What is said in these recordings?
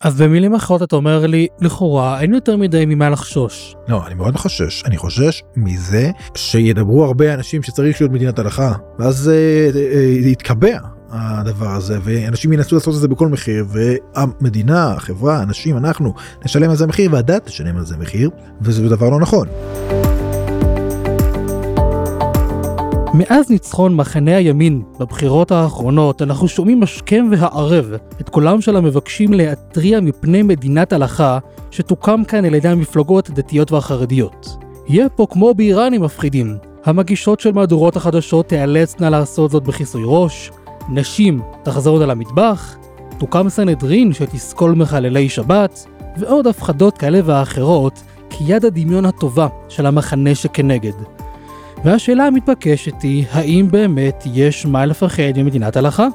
אז במילים אחרות אתה אומר לי, לכאורה אין יותר מדי ממה לחשוש. לא, אני מאוד חושש. אני חושש מזה שידברו הרבה אנשים שצריך להיות מדינת הלכה, ואז זה אה, יתקבע. הדבר הזה ואנשים ינסו לעשות את זה בכל מחיר והמדינה החברה אנשים אנחנו נשלם על זה מחיר והדת תשלם על זה מחיר וזה דבר לא נכון. מאז ניצחון מחנה הימין בבחירות האחרונות אנחנו שומעים השכם והערב את קולם של המבקשים להתריע מפני מדינת הלכה שתוקם כאן על ידי המפלגות הדתיות והחרדיות. יהיה פה כמו באיראנים מפחידים. המגישות של מהדורות החדשות תיאלצנה לעשות זאת בכיסוי ראש, נשים תחזורנה למטבח, תוקם סנהדרין שתסקול מחללי שבת, ועוד הפחדות כאלה ואחרות כיד הדמיון הטובה של המחנה שכנגד. והשאלה המתבקשת היא, האם באמת יש מה לפחד ממדינת הלכה?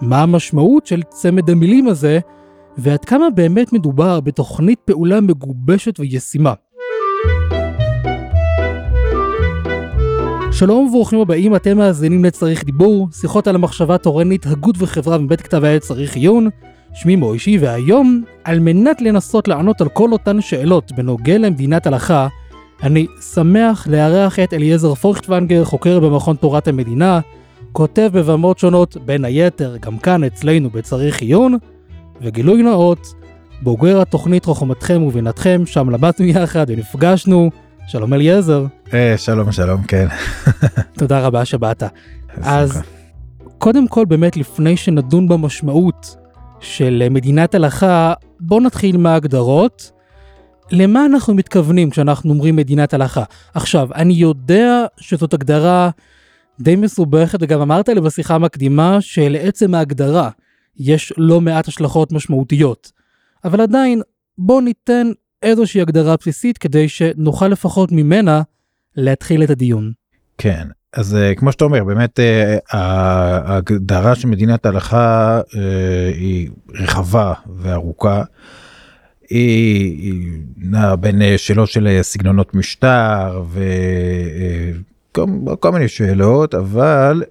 מה המשמעות של צמד המילים הזה, ועד כמה באמת מדובר בתוכנית פעולה מגובשת וישימה? שלום וברוכים הבאים, אתם מאזינים לצריך דיבור, שיחות על המחשבה תורנית, הגות וחברה מבית כתב העת צריך עיון. שמי מוישי, והיום, על מנת לנסות לענות על כל אותן שאלות בנוגע למדינת הלכה, אני שמח לארח את אליעזר פורכטוונגר, חוקר במכון תורת המדינה, כותב בבמות שונות, בין היתר גם כאן אצלנו בצריך עיון, וגילוי נאות, בוגר התוכנית חוכמתכם ובינתכם, שם למדנו יחד ונפגשנו. שלום אליעזר. אה, שלום שלום כן. תודה רבה שבאת. אז קודם כל באמת לפני שנדון במשמעות של מדינת הלכה, בוא נתחיל מההגדרות. למה אנחנו מתכוונים כשאנחנו אומרים מדינת הלכה? עכשיו, אני יודע שזאת הגדרה די מסובכת, וגם אמרת לי בשיחה המקדימה שלעצם ההגדרה יש לא מעט השלכות משמעותיות. אבל עדיין, בוא ניתן איזושהי הגדרה בסיסית כדי שנוכל לפחות ממנה להתחיל את הדיון. כן, אז uh, כמו שאתה אומר באמת uh, ההגדרה של מדינת הלכה uh, היא רחבה וארוכה. היא נעה בין אה, שאלות של אה, סגנונות משטר וכל מיני שאלות אבל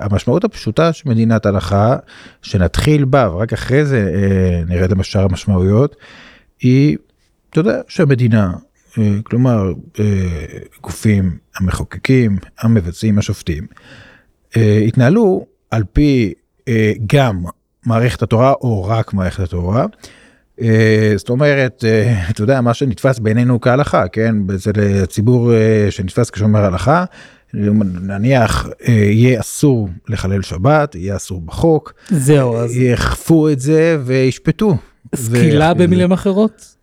המשמעות הפשוטה של מדינת הלכה שנתחיל בה ורק אחרי זה נרד למשאר המשמעויות היא אתה יודע שהמדינה כלומר גופים המחוקקים המבצעים השופטים התנהלו על פי גם מערכת התורה או רק מערכת התורה. אה, זאת אומרת, אה, אתה יודע, מה שנתפס בעינינו כהלכה, כן? לציבור אה, שנתפס כשומר הלכה, נניח יהיה אסור לחלל שבת, יהיה אסור בחוק. זהו, אז... יאכפו את זה וישפטו. סקילה במילים אחרות?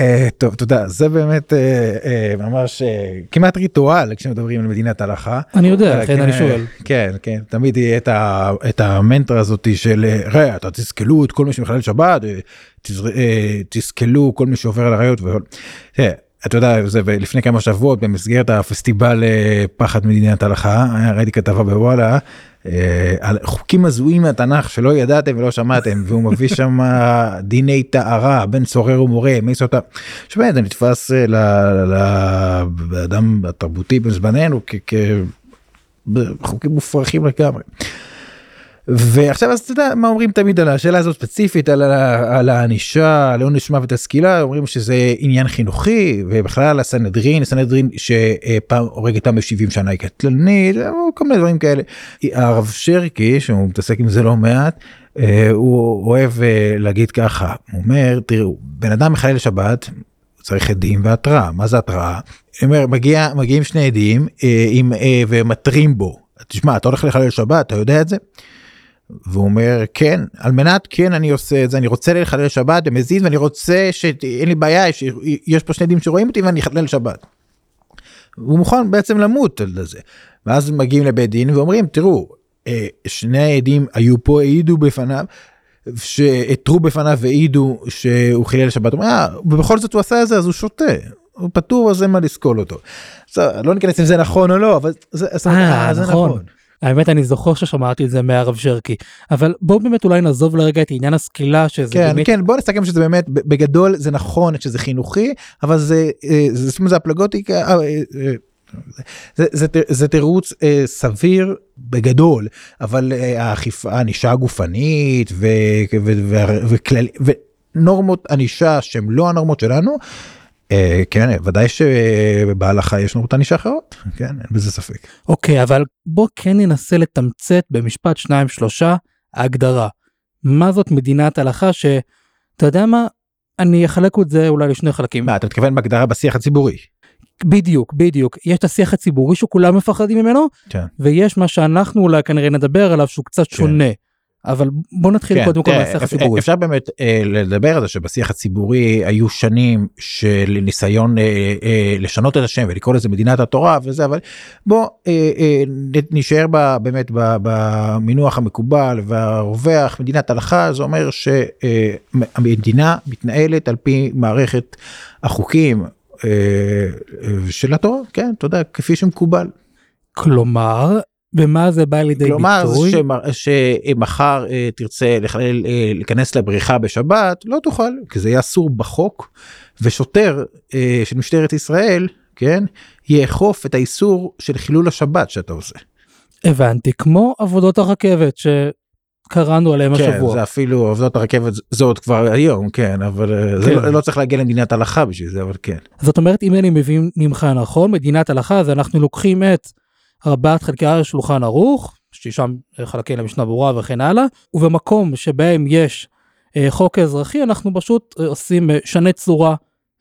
אה, טוב תודה זה באמת אה, אה, ממש כמעט ריטואל כשמדברים על מדינת הלכה. אני יודע לכן אני שואל. כן כן תמיד יהיה את המנטרה הזאתי של ראה אתה תסכלו את כל מי שמחלל שבת תסכלו כל מי שעובר על הראיות. אתה יודע זה לפני כמה שבועות במסגרת הפסטיבל פחד מדינת הלכה ראיתי כתבה בוואלה אה, על חוקים הזויים מהתנ"ך שלא ידעתם ולא שמעתם והוא מביא שם דיני טהרה בין צורר ומורה מי אותה. שבאמת זה נתפס אה, לאדם התרבותי בזמננו כחוקים מופרכים לגמרי. ועכשיו אז אתה יודע מה אומרים תמיד על השאלה הזאת ספציפית על, הענישה על עונש מוות הסקילה אומרים שזה עניין חינוכי ובכלל הסנהדרין הסנהדרין שפעם הורגת אותם ב-70 שנה היא קטלנית כל מיני דברים כאלה. הרב שרקי שהוא מתעסק עם זה לא מעט אה, הוא אוהב אה, להגיד ככה הוא אומר תראו בן אדם מחלל שבת צריך עדים והתראה מה זה התראה? אומר מגיע מגיעים שני עדים אה, עם ומתרים בו תשמע אתה הולך לחלל שבת אתה יודע את זה. והוא אומר כן על מנת כן אני עושה את זה אני רוצה לחלל שבת במזיד ואני רוצה שאין לי בעיה שיש פה שני עדים שרואים אותי ואני אחלל שבת. הוא מוכן בעצם למות על זה ואז מגיעים לבית דין ואומרים תראו אה, שני העדים היו פה העידו בפניו שהתרו בפניו והעידו שהוא חילל שבת אה, ובכל זאת הוא עשה את זה אז הוא שותה הוא פטור אז אין מה לסקול אותו. לא ניכנס אם זה נכון או לא אבל זה, אה, זה נכון. נכון. האמת אני זוכר ששמעתי את זה מהרב שרקי אבל בוא באמת אולי נעזוב לרגע את עניין הסקילה שזה כן באמת... כן בוא נסכם שזה באמת בגדול זה נכון שזה חינוכי אבל זה אה, זה, זה, זה הפלגוטיקה אה, אה, זה, זה, זה תירוץ אה, סביר בגדול אבל אה, האכיפה הענישה הגופנית ו, ו, ו, וכלל, ונורמות ענישה שהן לא הנורמות שלנו. אה, כן ודאי שבהלכה יש נורמות ענישה אחרות כן אין בזה ספק. אוקיי אבל בוא כן ננסה לתמצת במשפט שניים שלושה ההגדרה. מה זאת מדינת הלכה שאתה יודע מה אני אחלק את זה אולי לשני חלקים. מה אתה מתכוון בהגדרה בשיח הציבורי. בדיוק בדיוק יש את השיח הציבורי שכולם מפחדים ממנו כן. ויש מה שאנחנו אולי כנראה נדבר עליו שהוא קצת כן. שונה. אבל בוא נתחיל כן, קודם כל תראה, מהשיח הציבורי. אפשר באמת אה, לדבר על זה שבשיח הציבורי היו שנים של ניסיון אה, אה, לשנות את השם ולקרוא לזה מדינת התורה וזה אבל בוא אה, אה, נשאר בה, באמת במינוח המקובל והרווח מדינת הלכה זה אומר שהמדינה מתנהלת על פי מערכת החוקים אה, אה, של התורה כן אתה יודע כפי שמקובל. כלומר במה זה בא לידי כלומר ביטוי? שמ- שמחר אה, תרצה לחלל, אה, להיכנס לבריכה בשבת לא תוכל כי זה יהיה אסור בחוק ושוטר אה, של משטרת ישראל כן יאכוף את האיסור של חילול השבת שאתה עושה. הבנתי כמו עבודות הרכבת שקראנו עליהם כן, השבוע. זה אפילו עובדות הרכבת זה עוד כבר היום כן אבל אה, זה כן. לא, לא צריך להגיע למדינת הלכה בשביל זה אבל כן. זאת אומרת אם אני מבין ממך נכון מדינת הלכה אז אנחנו לוקחים את ארבעת חלקי שולחן ערוך ששם חלקי למשנה ברורה וכן הלאה ובמקום שבהם יש אה, חוק אזרחי אנחנו פשוט אה, עושים אה, שנה צורה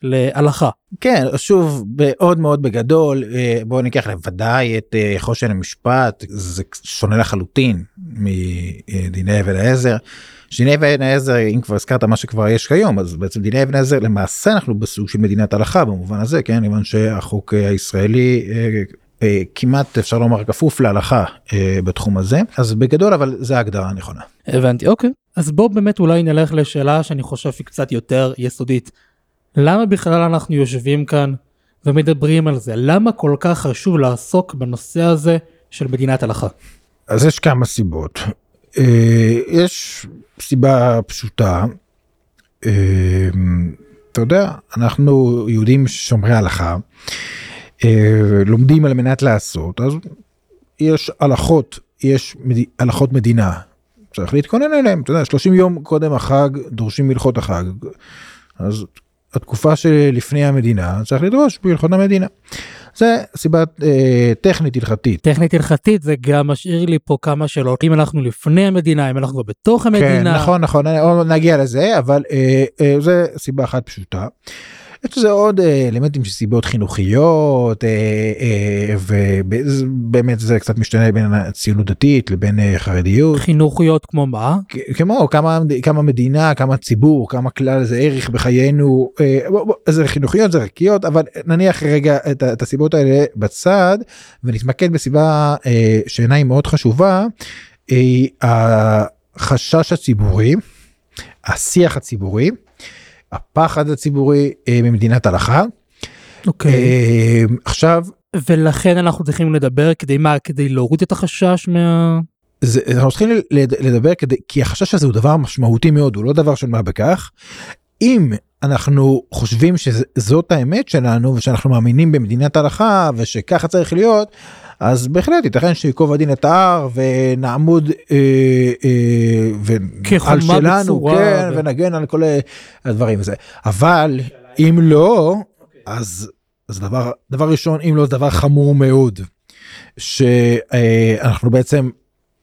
להלכה. כן שוב מאוד מאוד בגדול אה, בואו ניקח לוודאי את אה, חושן המשפט זה שונה לחלוטין מדיני אבן העזר. דיני אבן העזר אם כבר הזכרת מה שכבר יש כיום אז בעצם דיני אבן העזר למעשה אנחנו בסוג של מדינת הלכה במובן הזה כן כיוון שהחוק אה, הישראלי אה, אה, כמעט אפשר לומר כפוף להלכה אה, בתחום הזה אז בגדול אבל זה ההגדרה הנכונה. הבנתי אוקיי אז בוא באמת אולי נלך לשאלה שאני חושב שהיא קצת יותר יסודית. למה בכלל אנחנו יושבים כאן ומדברים על זה למה כל כך חשוב לעסוק בנושא הזה של מדינת הלכה. אז יש כמה סיבות. אה, יש סיבה פשוטה. אה, אתה יודע, אנחנו יהודים שומרי הלכה, אה, לומדים על מנת לעשות, אז יש הלכות, יש מד- הלכות מדינה, צריך להתכונן אליהם, אתה יודע, 30 יום קודם החג דורשים הלכות החג, אז התקופה שלפני המדינה צריך לדרוש בהלכות המדינה. זה סיבה אה, טכנית הלכתית. טכנית הלכתית זה גם משאיר לי פה כמה שאלות אם אנחנו לפני המדינה אם אנחנו כבר בתוך כן, המדינה. נכון נכון עוד נגיע לזה אבל אה, אה, זה סיבה אחת פשוטה. יש לזה עוד אה, אלמנטים של סיבות חינוכיות אה, אה, ובאמת זה קצת משתנה בין הציונות דתית לבין חרדיות חינוכיות כמו מה? כמו כמה כמה מדינה כמה ציבור כמה כלל זה ערך בחיינו זה חינוכיות זה ערכיות אבל נניח רגע את, את הסיבות האלה בצד ונתמקד בסיבה אה, שעיניי מאוד חשובה החשש הציבורי השיח הציבורי הפחד הציבורי אה, ממדינת הלכה אוקיי. אה, עכשיו ולכן אנחנו צריכים לדבר כדי מה? כדי להוריד את החשש מה... זה, אנחנו צריכים לד- לדבר כדי כי החשש הזה הוא דבר משמעותי מאוד הוא לא דבר של מה בכך. אם אנחנו חושבים שזאת האמת שלנו ושאנחנו מאמינים במדינת הלכה ושככה צריך להיות אז בהחלט ייתכן שיקוב הדין את ההר ונעמוד אה, אה, על שלנו כן, ו- ונגן על כל הדברים הזה אבל אם לא אז אז דבר דבר ראשון אם לא זה דבר חמור מאוד שאנחנו בעצם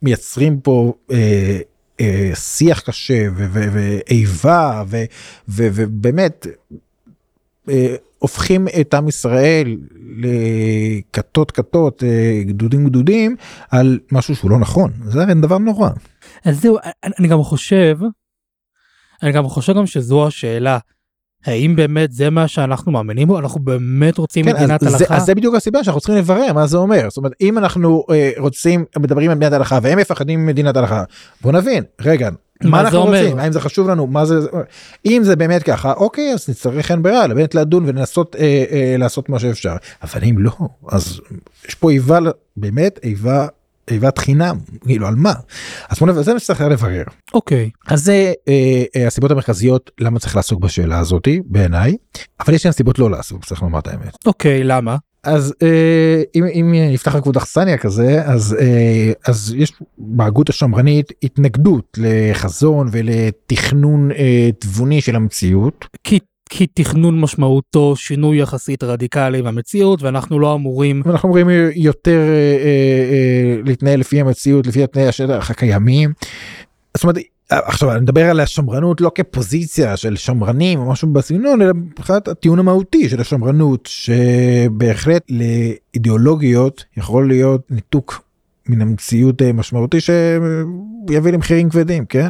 מייצרים פה אה, אה, שיח קשה ואיבה ובאמת אה, הופכים את עם ישראל לכתות כתות אה, גדודים גדודים על משהו שהוא לא נכון זה הרי דבר נורא. אז זהו, אני גם חושב, אני גם חושב גם שזו השאלה. האם באמת זה מה שאנחנו מאמינים בו? אנחנו באמת רוצים כן, אז, מדינת זה, הלכה? אז זה בדיוק הסיבה שאנחנו צריכים לברר מה זה אומר זאת אומרת אם אנחנו אה, רוצים מדברים על מדינת הלכה והם מפחדים ממדינת הלכה בוא נבין רגע מה זה אנחנו אומר? רוצים האם זה חשוב לנו מה זה אם זה באמת ככה אוקיי אז נצטרך אין ברירה באמת לדון ולנסות אה, אה, לעשות מה שאפשר אבל אם לא אז יש פה איבה באמת איבה איבת חינם כאילו על מה אז בוא נבין זה מה שצריך לברר אוקיי. אז זה אה, אה, הסיבות המרכזיות למה צריך לעסוק בשאלה הזאתי בעיניי אבל יש גם סיבות לא לעסוק צריך לומר את האמת. אוקיי, למה? אז אה, אם, אם נפתח נקוד אכסניה כזה אז אה, אז יש בהגות השמרנית התנגדות לחזון ולתכנון אה, תבוני של המציאות. כי כי תכנון משמעותו שינוי יחסית רדיקלי במציאות ואנחנו לא אמורים אנחנו אמורים יותר אה, אה, אה, להתנהל לפי המציאות לפי תנאי השטח הקיימים. זאת אומרת עכשיו אני מדבר על השמרנות לא כפוזיציה של שמרנים או משהו בסגנון אלא מבחינת הטיעון המהותי של השמרנות שבהחלט לאידיאולוגיות יכול להיות ניתוק מן המציאות אה, משמעותי שיביא למחירים כבדים כן.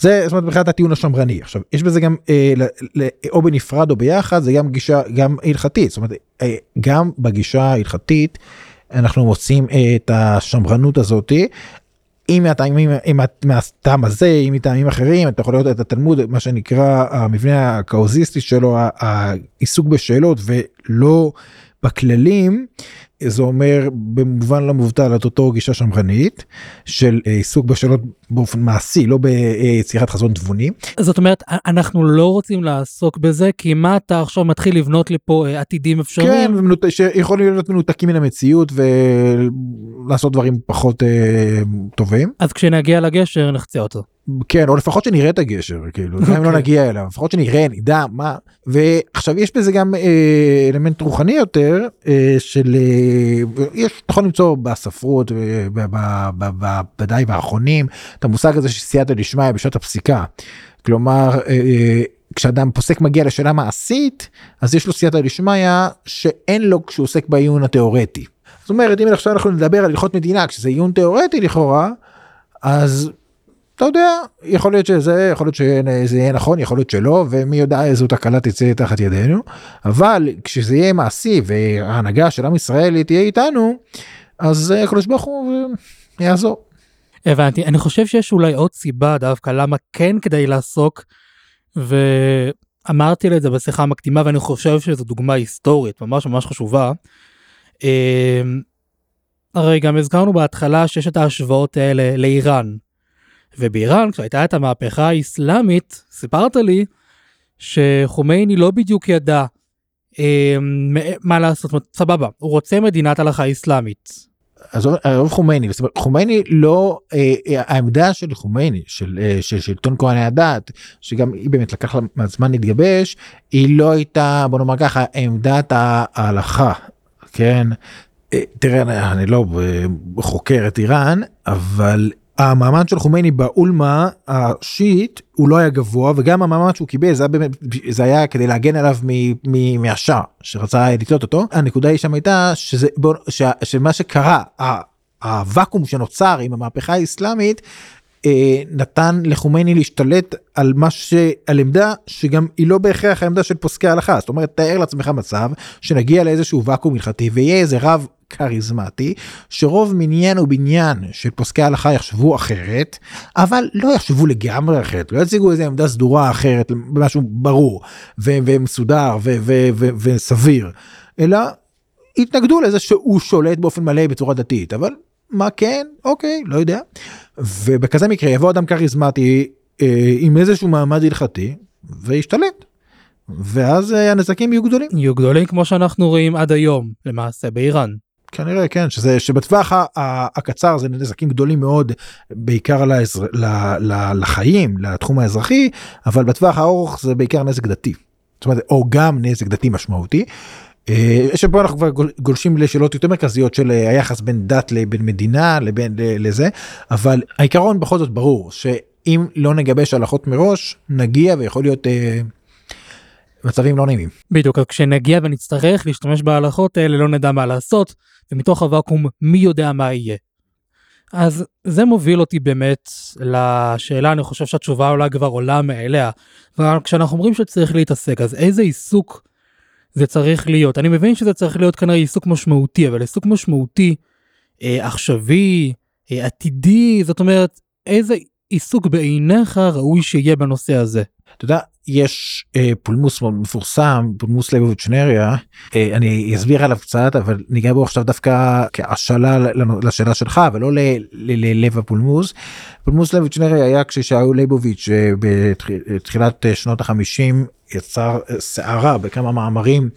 זה זאת אומרת מבחינת הטיעון השמרני. עכשיו יש בזה גם אה, ל, ל, או בנפרד או ביחד זה גם גישה גם הלכתית. זאת אומרת אה, גם בגישה ההלכתית אנחנו מוצאים אה, את השמרנות הזאתי אם מהטעמים אם מהטעם הזה אם מטעמים אחרים אתה יכול לראות את התלמוד מה שנקרא המבנה הקאוזיסטי שלו העיסוק בשאלות ולא בכללים זה אומר במובן לא מבוטל את אותו גישה שמרנית של אה, עיסוק בשאלות באופן מעשי לא ביצירת חזון תבוני. זאת אומרת אנחנו לא רוצים לעסוק בזה כי מה אתה עכשיו מתחיל לבנות לי פה אה, עתידים אפשריים. כן. שיכולים להיות מנותקים מן המציאות ולעשות דברים פחות אה, טובים. אז כשנגיע לגשר נחצה אותו. כן או לפחות שנראה את הגשר כאילו okay. אם לא אוקיי. נגיע אליו לפחות שנראה נדע מה ועכשיו יש בזה גם אה, אלמנט רוחני יותר אה, של אה, יש נכון למצוא בספרות ודאי באחרונים את המושג הזה של סייעתא דשמיא בשעת הפסיקה כלומר. אה, אה, כשאדם פוסק מגיע לשאלה מעשית אז יש לו סייעתא דשמיא שאין לו כשהוא עוסק בעיון התיאורטי. זאת אומרת אם עכשיו אנחנו נדבר על הלכות מדינה כשזה עיון תיאורטי לכאורה אז אתה יודע, יכול להיות שזה, יכול להיות שזה יהיה נכון, יכול להיות שלא, ומי יודע איזו תקלה תצא תחת ידינו, אבל כשזה יהיה מעשי וההנהגה של עם ישראל תהיה איתנו, אז אה, הקדוש ברוך הוא אה, יעזור. הבנתי, אני חושב שיש אולי עוד סיבה דווקא למה כן כדאי לעסוק, ואמרתי לזה בשיחה המקדימה ואני חושב שזו דוגמה היסטורית ממש ממש חשובה. אה, הרי גם הזכרנו בהתחלה שיש את ההשוואות האלה לאיראן. ובאיראן, כשהייתה את המהפכה האסלאמית, סיפרת לי שחומייני לא בדיוק ידע אה, מה לעשות, סבבה, הוא רוצה מדינת הלכה אסלאמית. עזוב חומייני, חומייני לא, אה, אה, העמדה של חומייני, של, אה, של שלטון כהני הדת, שגם היא באמת לקח לה זמן להתגבש, היא לא הייתה, בוא נאמר ככה, עמדת ההלכה, כן? אה, תראה, אני לא אה, חוקר את איראן, אבל המעמד של חומייני באולמה השיעית הוא לא היה גבוה וגם המעמד שהוא קיבל זה היה באמת זה היה כדי להגן עליו מהשאה שרצה לתלות אותו. הנקודה היא שם הייתה שזה בוא, ש, שמה שקרה הוואקום שנוצר עם המהפכה האסלאמית אה, נתן לחומייני להשתלט על מה שעל עמדה שגם היא לא בהכרח העמדה של פוסקי ההלכה. זאת אומרת תאר לעצמך מצב שנגיע לאיזשהו ואקום הלכתי ויהיה איזה רב כריזמטי שרוב מניין ובניין של פוסקי ההלכה יחשבו אחרת אבל לא יחשבו לגמרי אחרת לא יציגו איזה עמדה סדורה אחרת משהו ברור ומסודר וסביר אלא התנגדו לזה שהוא שולט באופן מלא בצורה דתית אבל מה כן אוקיי לא יודע ובכזה מקרה יבוא אדם כריזמטי אה, עם איזשהו מעמד הלכתי וישתלט. ואז אה, הנזקים יהיו גדולים. יהיו גדולים כמו שאנחנו רואים עד היום למעשה באיראן. כנראה כן שזה שבטווח הקצר זה נזקים גדולים מאוד בעיקר לאזר, לחיים לתחום האזרחי אבל בטווח הארוך זה בעיקר נזק דתי. זאת אומרת או גם נזק דתי משמעותי. אה, שפה אנחנו כבר גולשים לשאלות יותר מרכזיות של אה, היחס בין דת לבין מדינה לבין לזה אבל העיקרון בכל זאת ברור שאם לא נגבש הלכות מראש נגיע ויכול להיות אה, מצבים לא נעימים. בדיוק כשנגיע ונצטרך להשתמש בהלכות האלה לא נדע מה לעשות ומתוך הוואקום מי יודע מה יהיה. אז זה מוביל אותי באמת לשאלה אני חושב שהתשובה אולי כבר עולה מאליה. כשאנחנו אומרים שצריך להתעסק אז איזה עיסוק זה צריך להיות. אני מבין שזה צריך להיות כנראה עיסוק משמעותי, אבל עיסוק משמעותי, אה, עכשווי, אה, עתידי, זאת אומרת, איזה עיסוק בעיניך ראוי שיהיה בנושא הזה? אתה יודע, יש אה, פולמוס מאוד מפורסם, פולמוס ליבוביץ' נריה, אה, אני אסביר עליו קצת, אבל ניגע בו עכשיו דווקא כהשאלה לשאלה שלך, ולא ללב הפולמוס. פולמוס ליבוביץ' נריה היה כששאול ליבוביץ' אה, בתחילת אה, שנות החמישים יצר אה, סערה בכמה מאמרים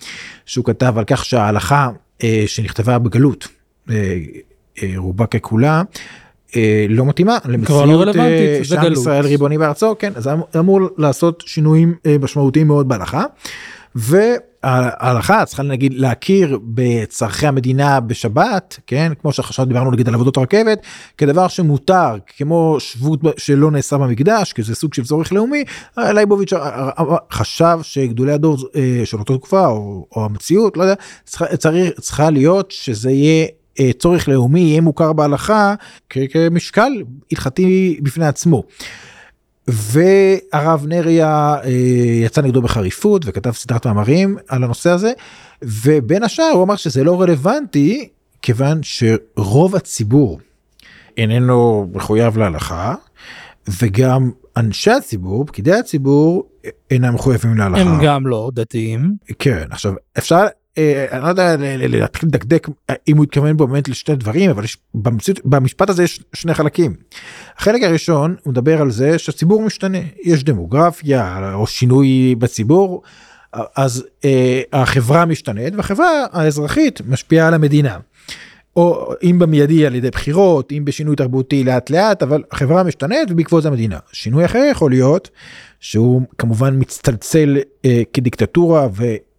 שהוא כתב על כך שההלכה אה, שנכתבה בגלות, אה, אה, רובה ככולה, לא מתאימה לא למציאות רלוונטית, אה, זה גלות. ישראל ריבוני בארצו, כן, אז אמ- אמור לעשות שינויים אה, משמעותיים מאוד בהלכה. וההלכה צריכה נגיד להכיר בצרכי המדינה בשבת, כן, כמו שעכשיו דיברנו נגיד על עבודות הרכבת, כדבר שמותר, כמו שבות שלא נעשה במקדש, כי זה סוג של צורך לאומי, אה, לייבוביץ' אה, אה, חשב שגדולי הדור אה, של אותה תקופה, או, או המציאות, לא יודע, צריך, צריכה להיות שזה יהיה אה, צורך לאומי, יהיה מוכר בהלכה כמשקל הלכתי בפני עצמו. והרב נריה אה, יצא נגדו בחריפות וכתב סדרת מאמרים על הנושא הזה ובין השאר הוא אמר שזה לא רלוונטי כיוון שרוב הציבור איננו מחויב להלכה וגם אנשי הציבור פקידי הציבור אינם מחויבים להלכה. הם גם לא דתיים. כן עכשיו אפשר אה, אני לא יודע להתחיל לדקדק אה, אם הוא התכוון באמת לשני דברים אבל יש, במציאות, במשפט הזה יש שני חלקים. החלק הראשון הוא מדבר על זה שהציבור משתנה יש דמוגרפיה או שינוי בציבור אז אה, החברה משתנית והחברה האזרחית משפיעה על המדינה. או אם במיידי על ידי בחירות אם בשינוי תרבותי לאט לאט אבל החברה משתנית ובעקבות המדינה שינוי אחר יכול להיות שהוא כמובן מצטלצל אה, כדיקטטורה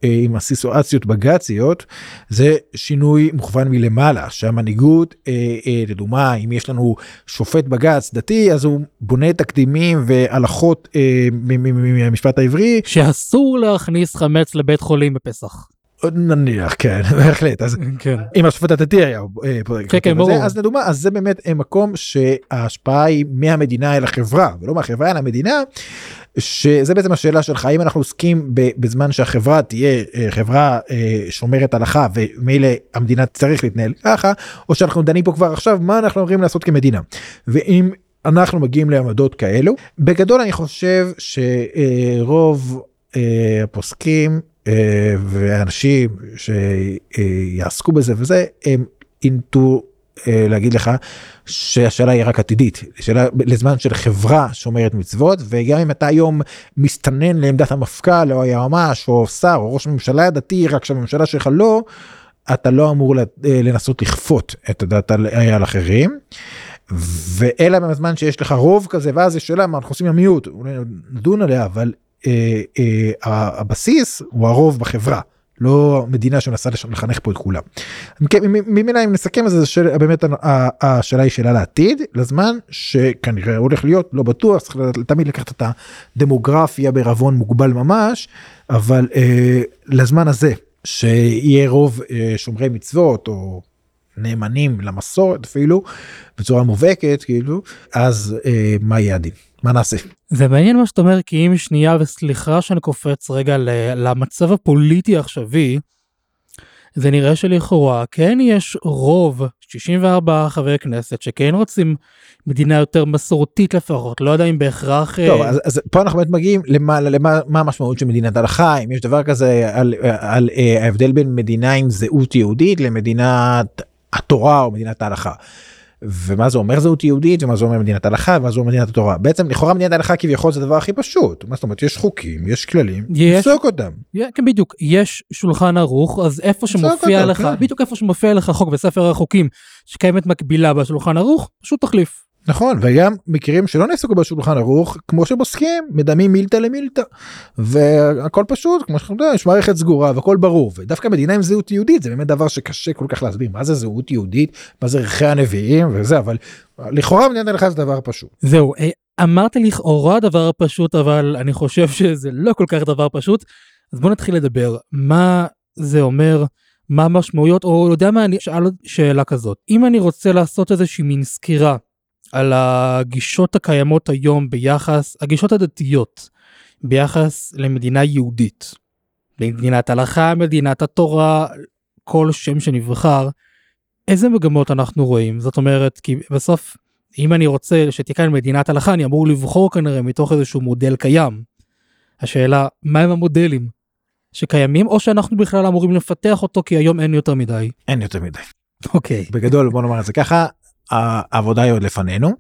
ועם הסיטואציות בג"ציות זה שינוי מוכוון מלמעלה שהמנהיגות אה, אה, לדוגמה אם יש לנו שופט בג"ץ דתי אז הוא בונה תקדימים והלכות אה, מהמשפט העברי שאסור להכניס חמץ לבית חולים בפסח. נניח כן בהחלט אז כן. אם השופט הדתי היה אה, כן. זה, אז לדוגמה אז זה באמת אה, מקום שההשפעה היא מהמדינה אל החברה ולא מהחברה אל המדינה. שזה בעצם השאלה שלך האם אנחנו עוסקים בזמן שהחברה תהיה אה, חברה אה, שומרת הלכה ומילא המדינה צריך להתנהל ככה או שאנחנו דנים פה כבר עכשיו מה אנחנו אמורים לעשות כמדינה? ואם אנחנו מגיעים לעמדות כאלו בגדול אני חושב שרוב אה, הפוסקים ואנשים שיעסקו בזה וזה הם אינטו להגיד לך שהשאלה היא רק עתידית. שאלה לזמן של חברה שומרת מצוות וגם אם אתה היום מסתנן לעמדת המפכ"ל או היועמ"ש או שר או ראש ממשלה דתי רק שהממשלה שלך לא אתה לא אמור אה, לנסות לכפות את הדת על, על אחרים. ואלא בזמן שיש לך רוב כזה ואז יש שאלה מה אנחנו עושים עם המיעוט נדון עליה אבל אה, אה, הבסיס הוא הרוב בחברה לא מדינה שמנסה לחנך פה את כולם. כן, ממילא אם נסכם את זה, של- באמת השאלה היא שאלה לעתיד לזמן שכנראה הולך להיות לא בטוח צריך תמיד לקחת את הדמוגרפיה בערבון מוגבל ממש אבל אה, לזמן הזה שיהיה רוב אה, שומרי מצוות או נאמנים למסורת אפילו בצורה מובהקת כאילו אז אה, מה יהיה הדין מה נעשה. זה מעניין מה שאתה אומר כי אם שנייה וסליחה שאני קופץ רגע למצב הפוליטי העכשווי. זה נראה שלכאורה כן יש רוב 64 חברי כנסת שכן רוצים מדינה יותר מסורתית לפחות לא יודע אם בהכרח אה, טוב אז, אז פה אנחנו באמת מגיעים למה, למה מה המשמעות של מדינת הלכה אם יש דבר כזה על, על אה, ההבדל בין מדינה עם זהות יהודית למדינת התורה או מדינת ההלכה. ומה זה אומר זהות יהודית ומה זה אומר מדינת הלכה ומה זה אומר מדינת התורה בעצם לכאורה מדינת הלכה כביכול זה הדבר הכי פשוט מה זאת אומרת יש חוקים יש כללים יש. אותם כן בדיוק יש שולחן ערוך אז איפה שמופיע לך כן. בדיוק איפה שמופיע לך חוק בספר החוקים שקיימת מקבילה בשולחן ערוך פשוט תחליף. נכון וגם מקרים שלא נעסקו בשולחן ערוך כמו שמוסכים מדמים מילתא למילתא והכל פשוט כמו שאתה יודע יש מערכת סגורה והכל ברור ודווקא מדינה עם זהות יהודית זה באמת דבר שקשה כל כך להסביר מה זה זהות יהודית מה זה ערכי הנביאים וזה אבל לכאורה מדינת הלכה זה דבר פשוט. זהו אה, אמרת לכאורה דבר פשוט אבל אני חושב שזה לא כל כך דבר פשוט אז בוא נתחיל לדבר מה זה אומר מה המשמעויות או יודע מה אני אשאל שאלה כזאת אם אני רוצה לעשות איזושהי מין סקירה על הגישות הקיימות היום ביחס הגישות הדתיות ביחס למדינה יהודית. מדינת הלכה מדינת התורה כל שם שנבחר איזה מגמות אנחנו רואים זאת אומרת כי בסוף אם אני רוצה שתהיה מדינת הלכה אני אמור לבחור כנראה מתוך איזשהו מודל קיים. השאלה מה הם המודלים שקיימים או שאנחנו בכלל אמורים לפתח אותו כי היום אין יותר מדי. אין יותר מדי. אוקיי. בגדול בוא נאמר את זה ככה העבודה היא עוד לפנינו.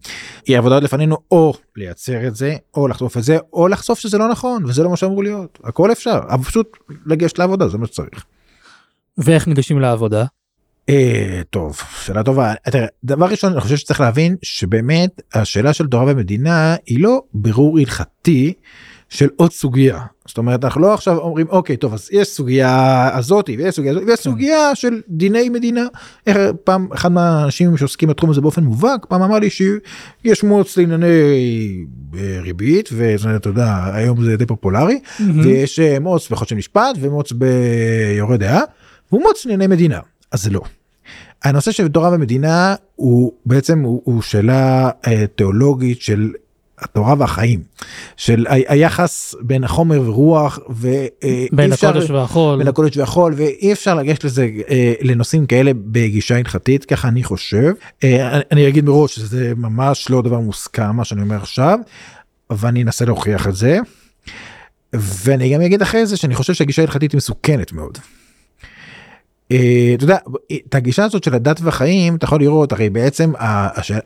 היא עבודה עוד לפנינו או לייצר את זה או לחשוף את זה או לחשוף שזה לא נכון וזה לא מה שאמור להיות הכל אפשר אבל פשוט לגשת לעבודה זה מה שצריך. ואיך ניגשים לעבודה? אה, טוב שאלה טובה תראה, דבר ראשון אני חושב שצריך להבין שבאמת השאלה של תורה ומדינה היא לא בירור הלכתי של עוד סוגיה זאת אומרת אנחנו לא עכשיו אומרים אוקיי טוב אז יש סוגיה הזאתי ויש סוגיה הזאת ויש סוגיה של דיני מדינה. איך פעם אחד מהאנשים שעוסקים בתחום הזה באופן מובהק פעם אמר לי שיש מוץ לענייני אה, ריבית ואתה יודע היום זה די פופולרי ויש אה, מוץ בחוד של משפט ומוץ ביורה דעה והוא מוץ לענייני מדינה אז זה לא. הנושא של תורה ומדינה הוא בעצם הוא, הוא שאלה אה, תיאולוגית של התורה והחיים של היחס בין החומר ורוח בין הקודש והחול בין הקודש והחול ואי אפשר לגשת לזה אה, לנושאים כאלה בגישה הלכתית ככה אני חושב אה, אני אגיד מראש שזה ממש לא דבר מוסכם מה שאני אומר עכשיו אבל אני אנסה להוכיח את זה. ואני גם אגיד אחרי זה שאני חושב שהגישה ההלכתית מסוכנת מאוד. אה, אתה יודע, את הגישה הזאת של הדת והחיים אתה יכול לראות הרי בעצם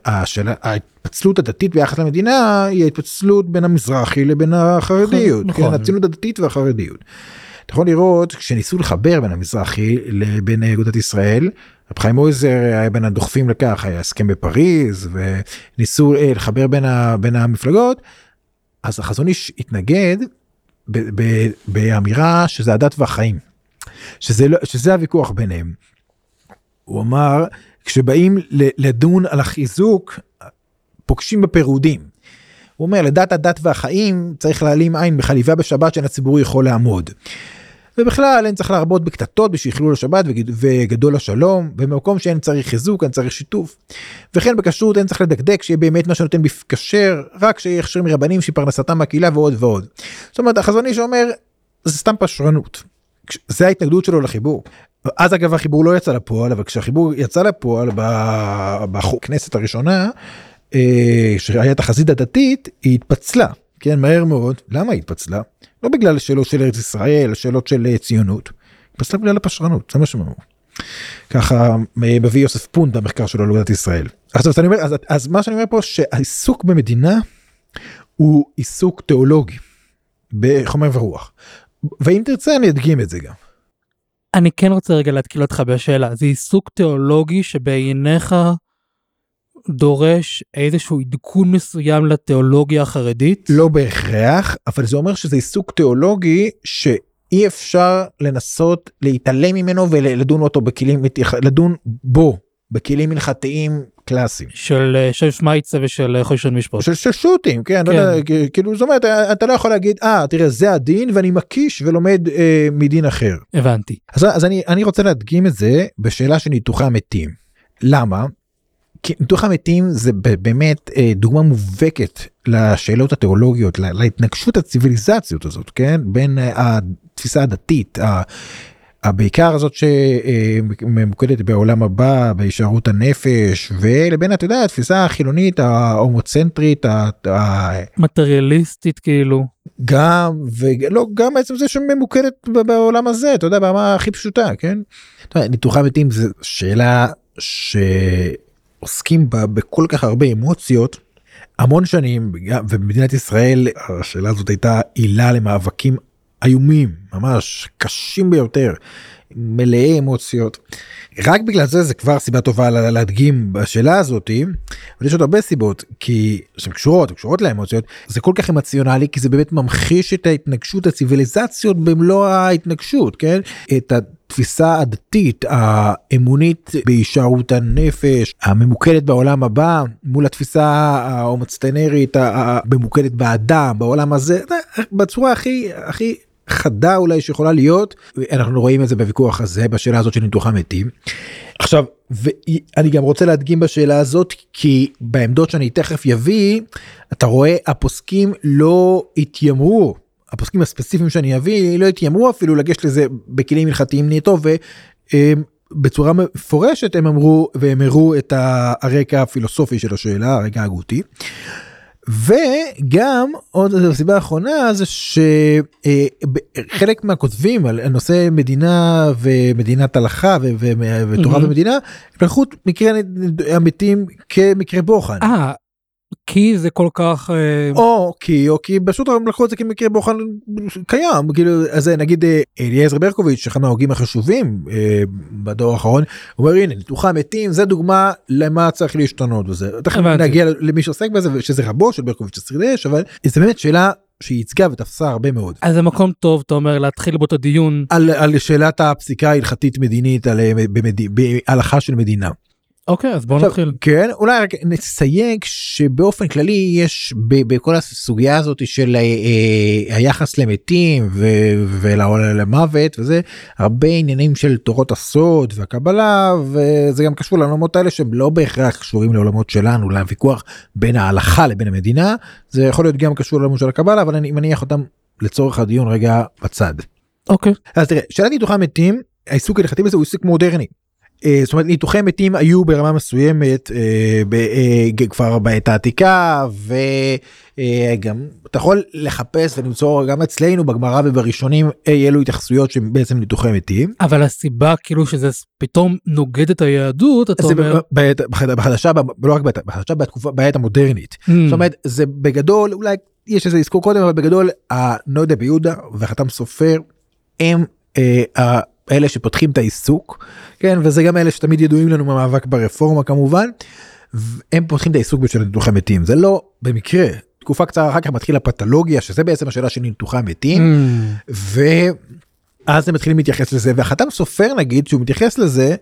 השאלה ההתפצלות הדתית ביחס למדינה היא ההתפצלות בין המזרחי לבין החרדיות, נכון. כן, הציונות הדתית והחרדיות. אתה יכול לראות כשניסו לחבר בין המזרחי לבין אגודת ישראל, רב חיים מויזר היה בין הדוחפים לכך, היה הסכם בפריז וניסו אה, לחבר בין, ה, בין המפלגות, אז החזון איש התנגד באמירה שזה הדת והחיים. שזה, לא, שזה הוויכוח ביניהם. הוא אמר כשבאים לדון על החיזוק פוגשים בפירודים. הוא אומר לדת הדת והחיים צריך להעלים עין בחליבה בשבת שאין הציבור יכול לעמוד. ובכלל אין צריך להרבות בקטטות בשביל חילול השבת וגד- וגדול השלום במקום שאין צריך חיזוק אין צריך שיתוף. וכן בכשרות אין צריך לדקדק שיהיה באמת מה שנותן בכשר רק שיהיה הכשר מרבנים שפרנסתם מהקהילה ועוד ועוד. זאת אומרת החזון איש אומר זה סתם פשרנות. זה ההתנגדות שלו לחיבור. אז אגב החיבור לא יצא לפועל אבל כשהחיבור יצא לפועל בכנסת הראשונה אה, שהיה תחזית הדתית היא התפצלה כן מהר מאוד למה היא התפצלה לא בגלל שאלות של ארץ ישראל שאלות של אה, ציונות. התפצלה בגלל הפשרנות זה מה שהם אמרו. ככה אה, מביא יוסף פונד במחקר שלו על אגודת ישראל. אז, אז, אומר, אז, אז מה שאני אומר פה שהעיסוק במדינה הוא עיסוק תיאולוגי בחומר ורוח. ואם תרצה אני אדגים את זה גם. אני כן רוצה רגע להתקיל אותך בשאלה זה עיסוק תיאולוגי שבעיניך דורש איזשהו עדכון מסוים לתיאולוגיה החרדית לא בהכרח אבל זה אומר שזה עיסוק תיאולוגי שאי אפשר לנסות להתעלם ממנו ולדון אותו בכלים לדון בו בכלים הלכתיים קלאסיים. של אה, של שמייצה ושל אה, חושן משפט של, של שו"תים כן, לא כן. יודע, כ- כאילו זאת אומרת אתה לא יכול להגיד אה תראה זה הדין ואני מקיש ולומד אה, מדין אחר. הבנתי אז, אז אני, אני רוצה להדגים את זה בשאלה של ניתוחי המתים. למה? כי ניתוח המתים זה באמת אה, דוגמה מובהקת לשאלות התיאולוגיות, לה- להתנגשות הציוויליזציות הזאת, כן? בין אה, התפיסה הדתית, ה- ה- בעיקר הזאת שממוקדת בעולם הבא, בהישארות הנפש, ולבין, אתה יודע, התפיסה החילונית, ההומוצנטרית, ה- ה- מטריאליסטית כאילו גם ולא גם בעצם זה שממוקדת בעולם הזה אתה יודע ברמה הכי פשוטה כן. ניתוחי מתים זה שאלה שעוסקים בה בכל כך הרבה אמוציות המון שנים ובמדינת ישראל השאלה הזאת הייתה עילה למאבקים איומים ממש קשים ביותר מלאי אמוציות. רק בגלל זה זה כבר סיבה טובה לה- להדגים בשאלה הזאתי אבל יש עוד הרבה סיבות כי שהן קשורות קשורות לאמוציות זה כל כך אמוציונלי כי זה באמת ממחיש את ההתנגשות הציוויליזציות במלוא ההתנגשות כן את התפיסה הדתית האמונית בהישארות הנפש הממוקדת בעולם הבא מול התפיסה ההומוצטנרית הממוקדת באדם בעולם הזה בצורה הכי הכי חדה אולי שיכולה להיות אנחנו רואים את זה בוויכוח הזה בשאלה הזאת של ניתוח המתים. עכשיו ואני גם רוצה להדגים בשאלה הזאת כי בעמדות שאני תכף יביא אתה רואה הפוסקים לא התיימרו הפוסקים הספציפיים שאני אביא לא התיימרו אפילו לגשת לזה בכלים הלכתיים נטו בצורה מפורשת הם אמרו והם הראו את הרקע הפילוסופי של השאלה הרקע ההגותי. וגם עוד סיבה האחרונה זה שחלק מהכותבים על נושא מדינה ומדינת הלכה ותורה ומדינה לקחו מקרה המתים כמקרה בוחן. כי זה כל כך אה, או כי או כי פשוט הם לקחו את זה כמקרה בוחן קיים כאילו אז נגיד אה, אליעזר ברקוביץ' אחד מההוגים החשובים אה, בדור האחרון אומר הנה ניתוחי המתים זה דוגמה למה צריך להשתנות וזה תכף. נגיע למי שעוסק בזה שזה רבו של ברקוביץ' השרידי אש אבל זה באמת שאלה שהיא ייצגה ותפסה הרבה מאוד. אז זה מקום טוב אתה אומר להתחיל בו את הדיון על, על שאלת הפסיקה ההלכתית מדינית על במד... בהלכה של מדינה. אוקיי אז בוא עכשיו, נתחיל. כן אולי רק נסייג שבאופן כללי יש ב- בכל הסוגיה הזאת של אה, אה, היחס למתים ולמוות וזה הרבה עניינים של תורות הסוד והקבלה וזה גם קשור לעולמות האלה שהם לא בהכרח קשורים לעולמות שלנו לוויכוח בין ההלכה לבין המדינה זה יכול להיות גם קשור לעולמות של הקבלה אבל אני מניח אותם לצורך הדיון רגע בצד. אוקיי. אז תראה שאלת ניתוחי המתים העיסוק ההלכתי בזה הוא עיסוק מודרני. אה, זאת אומרת ניתוחי מתים היו ברמה מסוימת אה, אה, כבר בעת העתיקה וגם אתה יכול לחפש ולמצוא גם אצלנו בגמרא ובראשונים אי אלו התייחסויות שהם בעצם ניתוחי מתים. אבל הסיבה כאילו שזה פתאום נוגד את היהדות אתה אומר. בעת- בחד- בחדשה לא רק בעת בחדשה בתקופה בעת המודרנית. "Hmm, זאת אומרת זה בגדול אולי יש איזה אזכור קודם אבל בגדול הנוידה ביהודה והחתם סופר הם אה, אלה שפותחים את העיסוק כן וזה גם אלה שתמיד ידועים לנו מהמאבק ברפורמה כמובן. הם פותחים את העיסוק בשביל ניתוחי מתים זה לא במקרה תקופה קצרה אחר כך מתחילה פתולוגיה שזה בעצם השאלה של ניתוחי המתים "Hmm, ואז הם מתחילים להתייחס לזה והחתם סופר נגיד שהוא מתייחס לזה.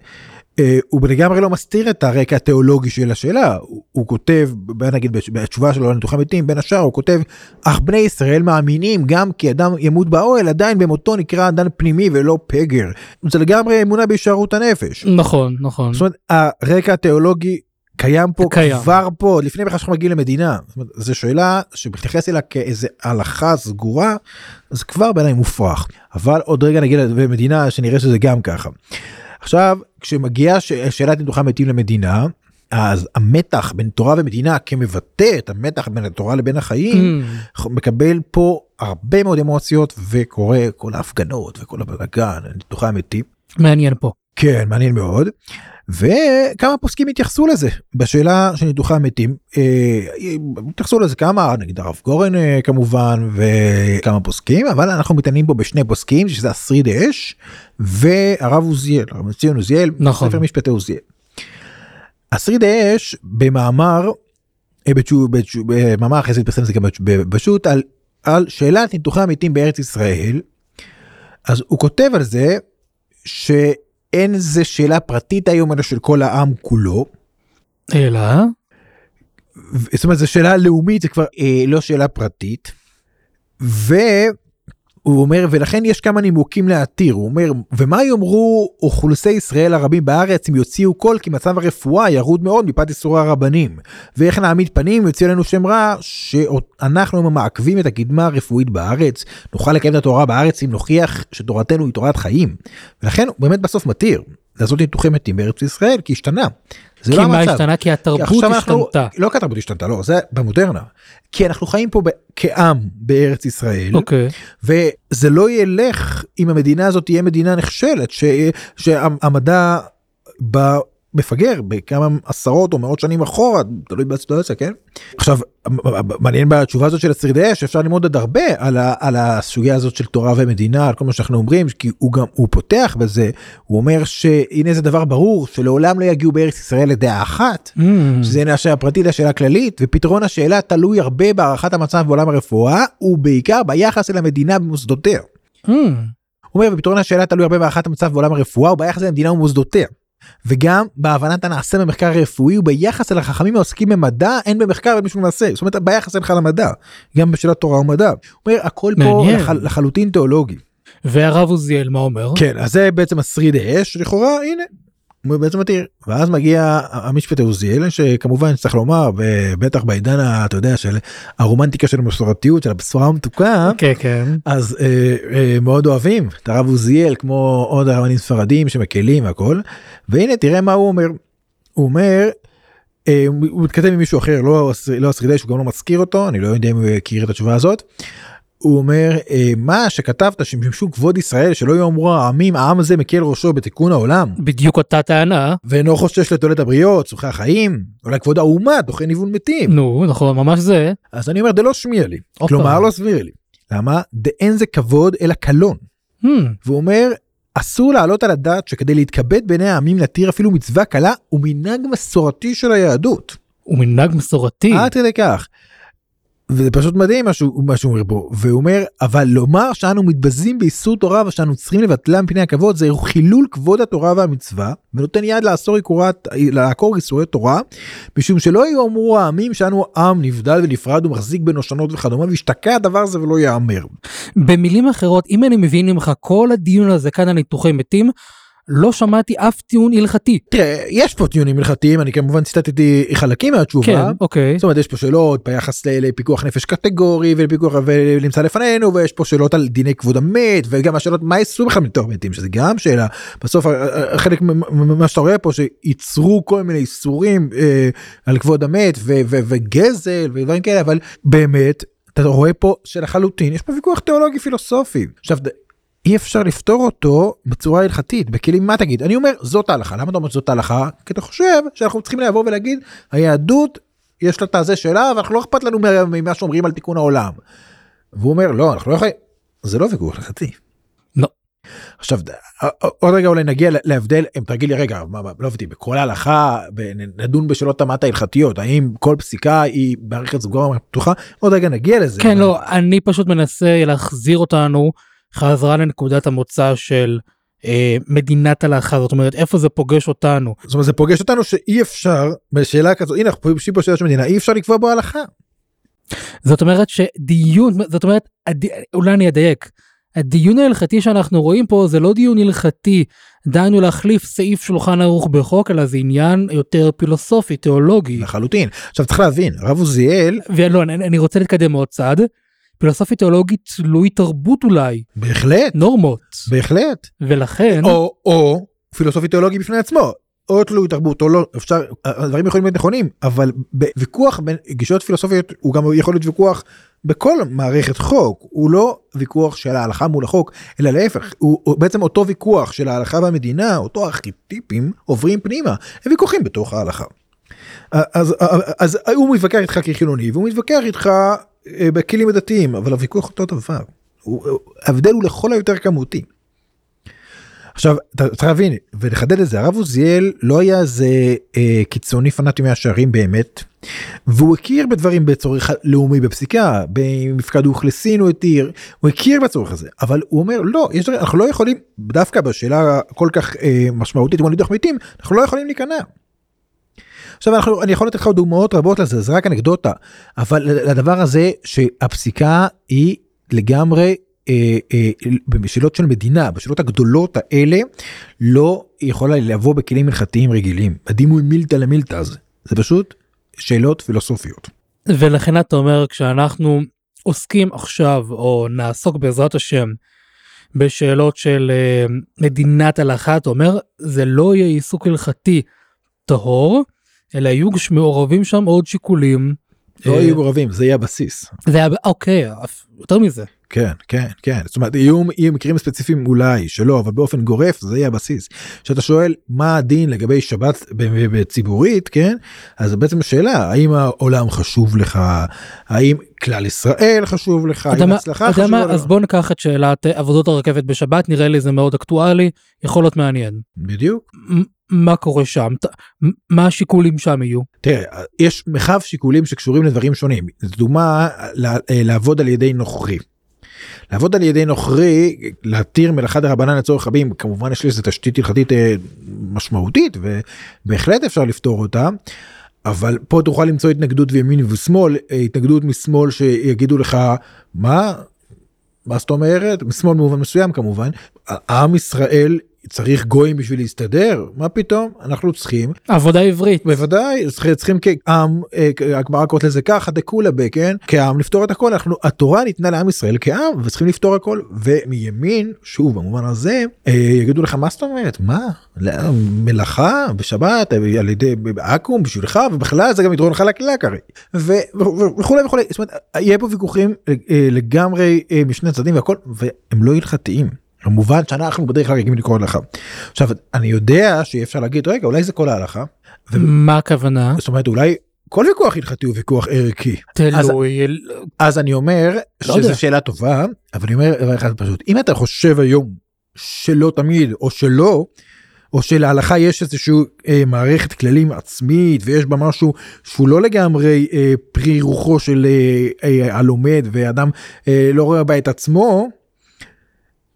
אה, הוא לגמרי לא מסתיר את הרקע התיאולוגי של השאלה הוא, הוא כותב נגיד בתשובה שלו לניתוחי מתים בין השאר הוא כותב אך בני ישראל מאמינים גם כי אדם ימות באוהל עדיין במותו נקרא אדם פנימי ולא פגר זה לגמרי אמונה בהישארות הנפש. נכון נכון זאת אומרת הרקע התיאולוגי קיים פה קיים. כבר פה עוד לפני בכלל שאנחנו מגיעים למדינה זו שאלה שמתייחס אליה כאיזה הלכה סגורה זה כבר בעיניי מופרך אבל עוד רגע נגיד למדינה שנראה שזה גם ככה. עכשיו כשמגיעה ש- שאלת ניתוחי המתים למדינה אז המתח בין תורה ומדינה כמבטא את המתח בין התורה לבין החיים "Hmm, מקבל פה הרבה מאוד אמוציות וקורה כל ההפגנות וכל הבלאגן ניתוחי המתים. מעניין פה. כן מעניין מאוד וכמה פוסקים התייחסו לזה בשאלה של ניתוחי המתים אה, התייחסו לזה כמה נגיד הרב גורן אה, כמובן וכמה פוסקים אבל אנחנו מתעניינים פה בשני פוסקים שזה השריד אש והרב עוזיאל הרב ציון עוזיאל נכון. ספר משפטי עוזיאל. השריד אש במאמר אה, במאמר אחרי זה התפרסם זה גם בשו"ת על, על שאלת ניתוחי המתים בארץ ישראל אז הוא כותב על זה שאין זה שאלה פרטית היום אלא של כל העם כולו. אלא ו- זאת אומרת זו שאלה לאומית זה כבר אה, לא שאלה פרטית. והוא אומר ולכן יש כמה נימוקים להתיר. הוא אומר ומה יאמרו אוכלוסי ישראל הרבים בארץ אם יוציאו קול כי מצב הרפואה ירוד מאוד מפאת איסורי הרבנים? ואיך נעמיד פנים יוציא לנו שם רע שאנחנו מעכבים את הקדמה הרפואית בארץ? נוכל לקיים את התורה בארץ אם נוכיח שתורתנו היא תורת חיים? ולכן הוא באמת בסוף מתיר לעשות ניתוחי מתים בארץ ישראל כי השתנה. זה כי לא מה המצב. השתנה כי התרבות אנחנו- השתנתה. לא כי התרבות השתנתה, לא, זה במודרנה. כי אנחנו חיים פה כעם בארץ ישראל, אוקיי. וזה לא ילך אם המדינה הזאת תהיה מדינה נכשלת, ש- שהמדע מפגר בכמה עשרות או מאות שנים אחורה, תלוי בסיטואציה, כן? עכשיו, מעניין בתשובה הזאת של השרידי אש, אפשר ללמוד עוד הרבה על, ה- על הסוגיה הזאת של תורה ומדינה, על כל מה שאנחנו אומרים, כי הוא גם, הוא פותח בזה, הוא אומר שהנה זה דבר ברור, שלעולם לא יגיעו בארץ ישראל לדעה אחת. "Hmm, שזה הנה השאלה הפרטית לשאלה הכללית ופתרון השאלה תלוי הרבה בהערכת המצב בעולם הרפואה ובעיקר ביחס אל המדינה במוסדותיה. "Hmm, הוא אומר ופתרון השאלה תלוי הרבה בהערכת המצב בעולם הרפואה וביחס אל המדינה ומוסדותיה. וגם בהבנת הנעשה במחקר הרפואי וביחס אל החכמים העוסקים במדע אין במחקר ואין בשום מעשה זאת אומרת ביחס אליך למדע גם בשאלת תורה ומדע. הוא אומר הכל פה מעניין. לח, לחלוטין תיאולוגי. והרב עוזיאל מה אומר? כן אז זה בעצם השריד האש לכאורה הנה בעצם מתיר ואז מגיע המשפט עוזיאל שכמובן צריך לומר בטח בעידן אתה יודע של הרומנטיקה של המסורתיות של הבשורה המתוקה כן כן. אז אה, אה, מאוד אוהבים את הרב עוזיאל כמו עוד הרבנים ספרדים שמקלים והכל והנה תראה מה הוא אומר. הוא אומר אה, הוא מתכתב עם מישהו אחר לא לא השרידי שהוא גם לא מזכיר אותו אני לא יודע אם הוא הכיר את התשובה הזאת. הוא אומר אה, מה שכתבת שמשום כבוד ישראל שלא יאמרו העמים העם הזה מקל ראשו בתיקון העולם בדיוק אותה טענה. ואינו חושש לתועלת הבריות צורכי החיים אולי כבוד האומה דוחה ניוון מתים נו נכון ממש זה. אז אני אומר זה לא שמיע לי עוד כלומר. לא סביר לי למה דאין זה כבוד אלא קלון Hmm, והוא אומר אסור להעלות על הדעת שכדי להתכבד בעיני העמים להתיר אפילו מצווה קלה הוא מנהג מסורתי של היהדות. הוא מנהג מסורתי. עד כדי כך. וזה פשוט מדהים מה שהוא אומר פה והוא אומר אבל לומר שאנו מתבזים באיסור תורה ושאנו צריכים לבטלה מפני הכבוד זהו חילול כבוד התורה והמצווה ונותן יד לעקור איסורי תורה משום שלא יאמרו העמים שאנו עם נבדל ונפרד ומחזיק בנושנות וכדומה וישתקע הדבר הזה ולא ייאמר. במילים אחרות אם אני מבין ממך כל הדיון הזה כאן על ניתוחי מתים לא שמעתי אף טיעון הלכתי. תראה יש פה טיעונים הלכתיים אני כמובן ציטטתי חלקים מהתשובה. כן אוקיי. זאת אומרת יש פה שאלות ביחס לפיקוח נפש קטגורי ולפיקוח ונמצא לפנינו ויש פה שאלות על דיני כבוד המת וגם השאלות מה יעשו בכלל מתוך מתים שזה גם שאלה בסוף חלק ממה שאתה רואה פה שייצרו כל מיני איסורים אה, על כבוד המת ו- ו- וגזל ודברים כאלה אבל באמת אתה רואה פה שלחלוטין יש פה ויכוח תיאולוגי פילוסופי עכשיו. אי אפשר לפתור אותו בצורה הלכתית בכלים מה תגיד אני אומר זאת ההלכה למה אתה אומר זאת ההלכה כי אתה חושב שאנחנו צריכים לבוא ולהגיד היהדות יש לה את הזה שלה ואנחנו לא אכפת לנו מה- ממה שאומרים על תיקון העולם. והוא אומר לא אנחנו לא יכולים זה לא ויכוח הלכתי. לא. עכשיו עוד רגע אולי נגיע להבדל אם תגיד לי רגע מה, מה, לא הבנתי בכל ההלכה נדון בשאלות המת ההלכתיות האם כל פסיקה היא מערכת סגורה פתוחה עוד רגע נגיע לזה. כן אבל- לא אני פשוט מנסה להחזיר אותנו חזרה לנקודת המוצא של אה, מדינת הלכה זאת אומרת איפה זה פוגש אותנו. זאת אומרת זה פוגש אותנו שאי אפשר בשאלה כזו הנה אנחנו פוגשים פה שאלה של מדינה אי אפשר לקבוע בו הלכה. זאת אומרת שדיון זאת אומרת הד... אולי אני אדייק. הדיון ההלכתי שאנחנו רואים פה זה לא דיון הלכתי דהיינו להחליף סעיף שולחן ערוך בחוק אלא זה עניין יותר פילוסופי תיאולוגי לחלוטין עכשיו צריך להבין הרב עוזיאל ולא אני, אני רוצה להתקדם עוד צעד. פילוסופי תיאולוגי תלוי תרבות אולי. בהחלט. נורמות. בהחלט. ולכן או או פילוסופי תיאולוגי בפני עצמו. או תלוי תרבות או לא. אפשר הדברים יכולים להיות נכונים אבל בוויכוח בין גישות פילוסופיות הוא גם יכול להיות ויכוח בכל מערכת חוק. הוא לא ויכוח של ההלכה מול החוק אלא להפך. הוא, הוא בעצם אותו ויכוח של ההלכה והמדינה אותו ארכיטיפים עוברים פנימה. הם ויכוחים בתוך ההלכה. אז, אז, אז הוא מתווכח איתך כחילוני והוא מתווכח איתך בכלים הדתיים אבל הוויכוח אותו דבר. הוא- ההבדל הוא לכל היותר כמותי. עכשיו צריך להבין ולחדד את זה הרב עוזיאל לא היה איזה אה, קיצוני פנאטי מהשערים באמת והוא הכיר בדברים בצורך לאומי בפסיקה במפקד אוכלסין הוא התיר הוא הכיר בצורך הזה אבל הוא אומר לא יש אנחנו לא יכולים דווקא בשאלה כל כך אה, משמעותית כמו ניתוח מתים אנחנו לא יכולים להיכנע. עכשיו אנחנו אני יכול לתת לך דוגמאות רבות לזה זה רק אנקדוטה אבל לדבר הזה שהפסיקה היא לגמרי אה, אה, בשאלות של מדינה בשאלות הגדולות האלה לא יכולה לבוא בכלים הלכתיים רגילים הדימוי מילתא למילתא הזה זה פשוט שאלות פילוסופיות. ולכן אתה אומר כשאנחנו עוסקים עכשיו או נעסוק בעזרת השם בשאלות של אה, מדינת הלכה אתה אומר זה לא יהיה עיסוק הלכתי טהור אלא יהיו מעורבים שם עוד שיקולים. לא אה, יהיו מעורבים זה יהיה הבסיס. זה היה אוקיי יותר מזה כן כן כן זאת אומרת יהיו, יהיו מקרים ספציפיים אולי שלא אבל באופן גורף זה יהיה הבסיס. כשאתה שואל מה הדין לגבי שבת בציבורית כן אז בעצם שאלה האם העולם חשוב לך האם כלל ישראל חשוב לך האם יודע חשובה לך. אז בוא ניקח את שאלת אה, עבודות הרכבת בשבת נראה לי זה מאוד אקטואלי יכול להיות מעניין בדיוק. מה קורה שם? מה השיקולים שם יהיו? תראה יש מרחב שיקולים שקשורים לדברים שונים. לדוגמה לה- לעבוד על ידי נוכרי. לעבוד על ידי נוכרי להתיר מלאכה דרבנן לצורך רבים כמובן יש לזה תשתית הלכתית אה, משמעותית ובהחלט אפשר לפתור אותה. אבל פה תוכל למצוא התנגדות וימין ושמאל אה, התנגדות משמאל שיגידו לך מה? מה זאת אומרת? משמאל במובן מסוים כמובן. עם ישראל צריך גויים בשביל להסתדר? מה פתאום? אנחנו צריכים עבודה עברית. בוודאי צריכים, כעם אה, הגמרא קוראת לזה ככה דכולה ב כן? כעם לפתור את הכל. אנחנו התורה ניתנה לעם ישראל כעם וצריכים לפתור הכל. ומימין שוב במובן הזה אה, יגידו לך מה זאת אומרת? מה? לא, מלאכה בשבת אה, על ידי עכו"ם בשבילך ובכלל זה גם יתרון חלקלק הרי. וכולי וכולי. זאת אומרת יהיה פה ויכוחים לגמרי משני הצדדים והכל והם לא הלכתיים. כמובן שאנחנו בדרך כלל רגילים לקרוא הלכה. עכשיו אני יודע שאי אפשר להגיד רגע אולי זה כל ההלכה. ו- מה הכוונה? זאת אומרת אולי כל ויכוח הלכתי הוא ויכוח ערכי. אז, תלוי. אז אני אומר לא שזו. שאלה טובה אבל אני אומר דבר אחד פשוט אם אתה חושב היום שלא תמיד או שלא. או שלהלכה יש איזושהי אה, מערכת כללים עצמית ויש בה משהו שהוא לא לגמרי אה, פרי רוחו של אה, אה, הלומד ואדם אה, לא רואה בה את עצמו.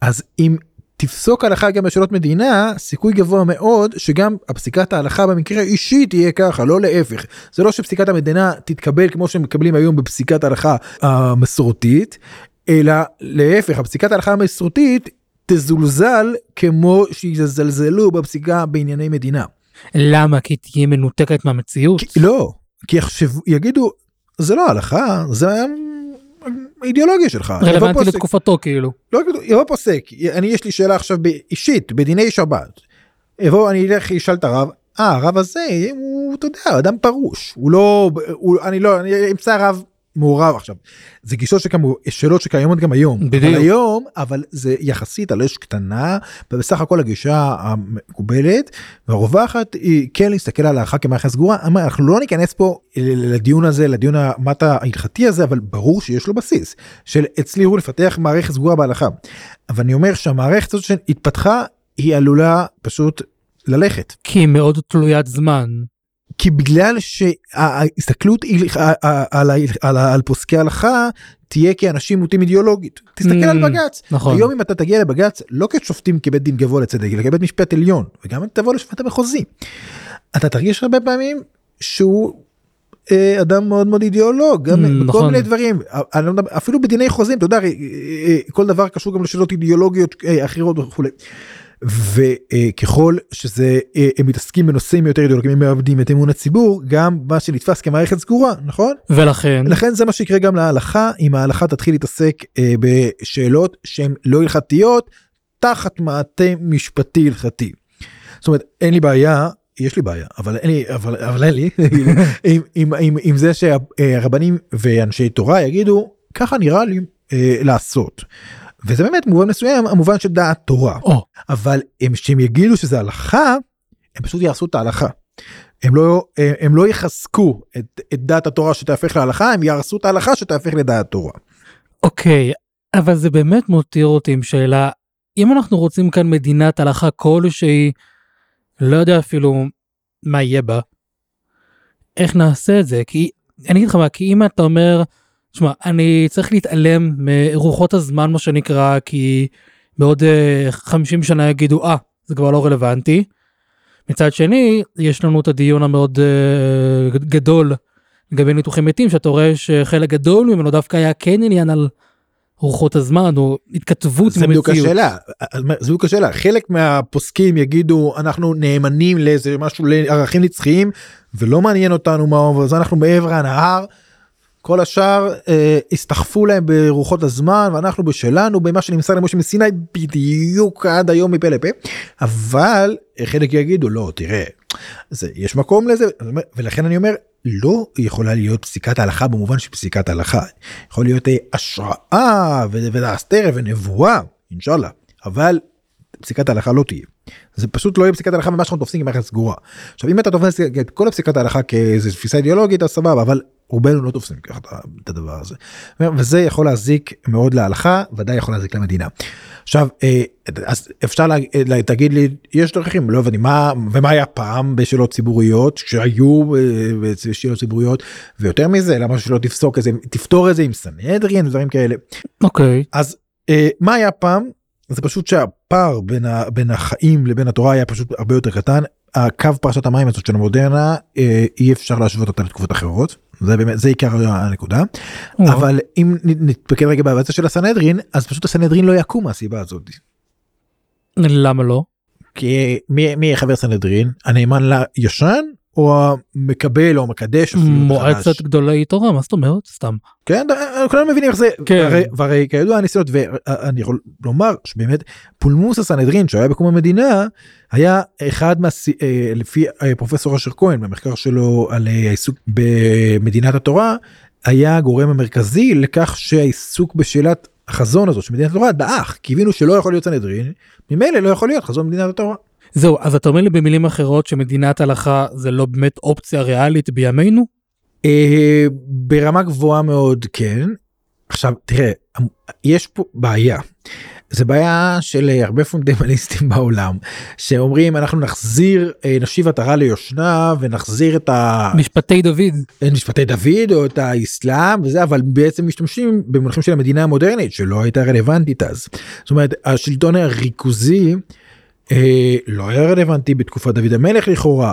אז אם תפסוק הלכה גם בשאלות מדינה סיכוי גבוה מאוד שגם הפסיקת ההלכה במקרה אישי תהיה ככה לא להפך זה לא שפסיקת המדינה תתקבל כמו שמקבלים היום בפסיקת ההלכה המסורתית אלא להפך הפסיקת ההלכה המסורתית תזולזל כמו שיזלזלו בפסיקה בענייני מדינה. למה? כי תהיה מנותקת מהמציאות? כי, לא כי יחשבו יגידו זה לא הלכה זה האידיאולוגיה שלך. רלוונטי לתקופתו כאילו. לא יבוא פוסק, אני יש לי שאלה עכשיו אישית, בדיני שבת. יבוא, אני אלך, אשאל את הרב, אה, הרב הזה, הוא, אתה יודע, אדם פרוש, הוא לא, הוא, אני לא, אני אמצא רב מעורב עכשיו. זה גישות שכמו, שאלות שקיימות גם היום. בדיוק. אבל היום, אבל זה יחסית על אש קטנה, ובסך הכל הגישה המקובלת, והרווחת היא כן להסתכל על ההלכה כמערכת סגורה, אנחנו לא ניכנס פה לדיון הזה, לדיון המטה ההלכתי הזה, אבל ברור שיש לו בסיס, של הצליחו לפתח מערכת סגורה בהלכה. אבל אני אומר שהמערכת הזאת שהתפתחה, היא עלולה פשוט ללכת. כי היא מאוד תלוית זמן. כי בגלל שההסתכלות היא- על, על, על, על פוסקי הלכה תהיה כאנשים מוטים אידיאולוגית. תסתכל על Mm, בג"ץ. נכון. היום אם אתה תגיע לבג"ץ לא כשופטים כבית דין גבוה לצדק אלא כבית משפט עליון וגם אם תבוא לשופט המחוזי. אתה תרגיש הרבה פעמים שהוא אה, אדם מאוד מאוד אידיאולוג גם Mm, בכל נכון. מיני דברים לא אפילו בדיני חוזים אתה יודע אה, אה, כל דבר קשור גם לשאלות אידיאולוגיות אה, אחרות וכולי. וככל שזה אה, הם מתעסקים בנושאים יותר אידיאולוגיים הם מאבדים את אמון הציבור גם מה שנתפס כמערכת סגורה נכון ולכן לכן זה מה שיקרה גם להלכה אם ההלכה תתחיל להתעסק אה, בשאלות שהן לא הלכתיות תחת מעטה משפטי הלכתי. זאת אומרת אין לי בעיה יש לי בעיה אבל אין לי אבל אבל אין לי עם, עם, עם, עם זה שהרבנים ואנשי תורה יגידו ככה נראה לי אה, לעשות. וזה באמת מובן מסוים המובן של דעת תורה או, אבל הם שהם יגידו שזה הלכה הם פשוט יעשו את ההלכה. הם לא הם לא יחזקו את, את דעת התורה שתהפך להלכה הם יהרסו את ההלכה שתהפך לדעת תורה. אוקיי, אבל זה באמת מותיר אותי עם שאלה, אם אנחנו רוצים כאן מדינת הלכה כלשהי, לא יודע אפילו מה יהיה בה, איך נעשה את זה? כי אני אגיד לך מה, כי אם אתה אומר, תשמע, אני צריך להתעלם מרוחות הזמן מה שנקרא, כי בעוד uh, 50 שנה יגידו, אה, זה כבר לא רלוונטי. מצד שני, יש לנו את הדיון המאוד uh, גדול לגבי ניתוחים מתים, שאתה רואה שחלק גדול ממנו דווקא היה כן עניין על רוחות הזמן, או התכתבות זה עם בדיוק המציאות. השאלה זה בדיוק השאלה חלק מהפוסקים יגידו אנחנו נאמנים לאיזה משהו לערכים נצחיים ולא מעניין אותנו מה אז אנחנו מעבר הנהר. כל השאר אה, הסתחפו להם ברוחות הזמן ואנחנו בשלנו במה שנמסר למשה מסיני בדיוק עד היום מפה לפה אבל חלק יגידו לא תראה זה יש מקום לזה ולכן אני אומר לא יכולה להיות פסיקת ההלכה במובן של פסיקת ההלכה יכול להיות אה, השראה ולהסתר ונבואה אינשאללה אבל פסיקת ההלכה לא תהיה. זה פשוט לא יהיה פסיקת הלכה ממה שאנחנו תופסים כמערכת סגורה. עכשיו אם אתה תופס את כל הפסיקת ההלכה כאיזה תפיסה אידיאולוגית אז סבבה אבל רובנו לא תופסים ככה את הדבר הזה. וזה יכול להזיק מאוד להלכה ודאי יכול להזיק למדינה. עכשיו אה, אז אפשר לה, לה, תגיד לי יש דרכים לא הבנתי מה ומה היה פעם בשאלות ציבוריות שהיו אה, בשאלות ציבוריות ויותר מזה למה שלא תפסוק איזה תפתור את זה עם סנהדרין ודברים כאלה. אוקיי, אז אה, מה היה פעם? זה פשוט שהפער בין, ה, בין החיים לבין התורה היה פשוט הרבה יותר קטן. הקו פרשת המים הזאת של המודרנה אי אפשר להשוות אותה לתקופות אחרות זה באמת זה עיקר הנקודה. אבל אם נתפקד רגע בהבצע של הסנהדרין אז פשוט הסנהדרין לא יקום מהסיבה הזאת. למה לא? כי מי מי חבר סנהדרין? הנאמן לישן או המקבל או המקדש מועצת. גדולי תורה מה זאת אומרת סתם כן אה, כולנו מבינים איך זה כן. הרי, והרי כידוע הניסיונות ואני יכול לומר שבאמת פולמוס הסנהדרין שהיה בקום המדינה היה אחד מה לפי אה, פרופסור אשר כהן במחקר שלו על אה, העיסוק במדינת התורה היה הגורם המרכזי לכך שהעיסוק בשאלת החזון הזו של מדינת התורה דעך כי הבינו שלא יכול להיות סנהדרין ממילא לא יכול להיות חזון מדינת התורה. זהו אז אתה אומר לי במילים אחרות שמדינת הלכה זה לא באמת אופציה ריאלית בימינו? אה, ברמה גבוהה מאוד כן. עכשיו תראה יש פה בעיה. זה בעיה של אה, הרבה פונדמנליסטים בעולם שאומרים אנחנו נחזיר אה, נשיב עטרה ליושנה ונחזיר את ה... משפטי דוד. את משפטי דוד או את האסלאם וזה אבל בעצם משתמשים במונחים של המדינה המודרנית שלא הייתה רלוונטית אז. זאת אומרת השלטון הריכוזי אה, לא היה רלוונטי בתקופת דוד המלך לכאורה.